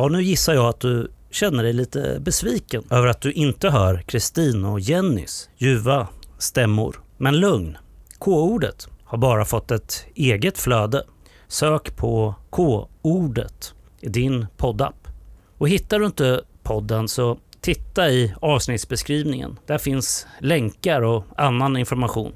Ja, nu gissar jag att du känner dig lite besviken över att du inte hör Kristin och Jennys ljuva stämmor. Men lugn, K-ordet har bara fått ett eget flöde. Sök på K-ordet i din poddapp. Och hittar du inte podden så titta i avsnittsbeskrivningen. Där finns länkar och annan information.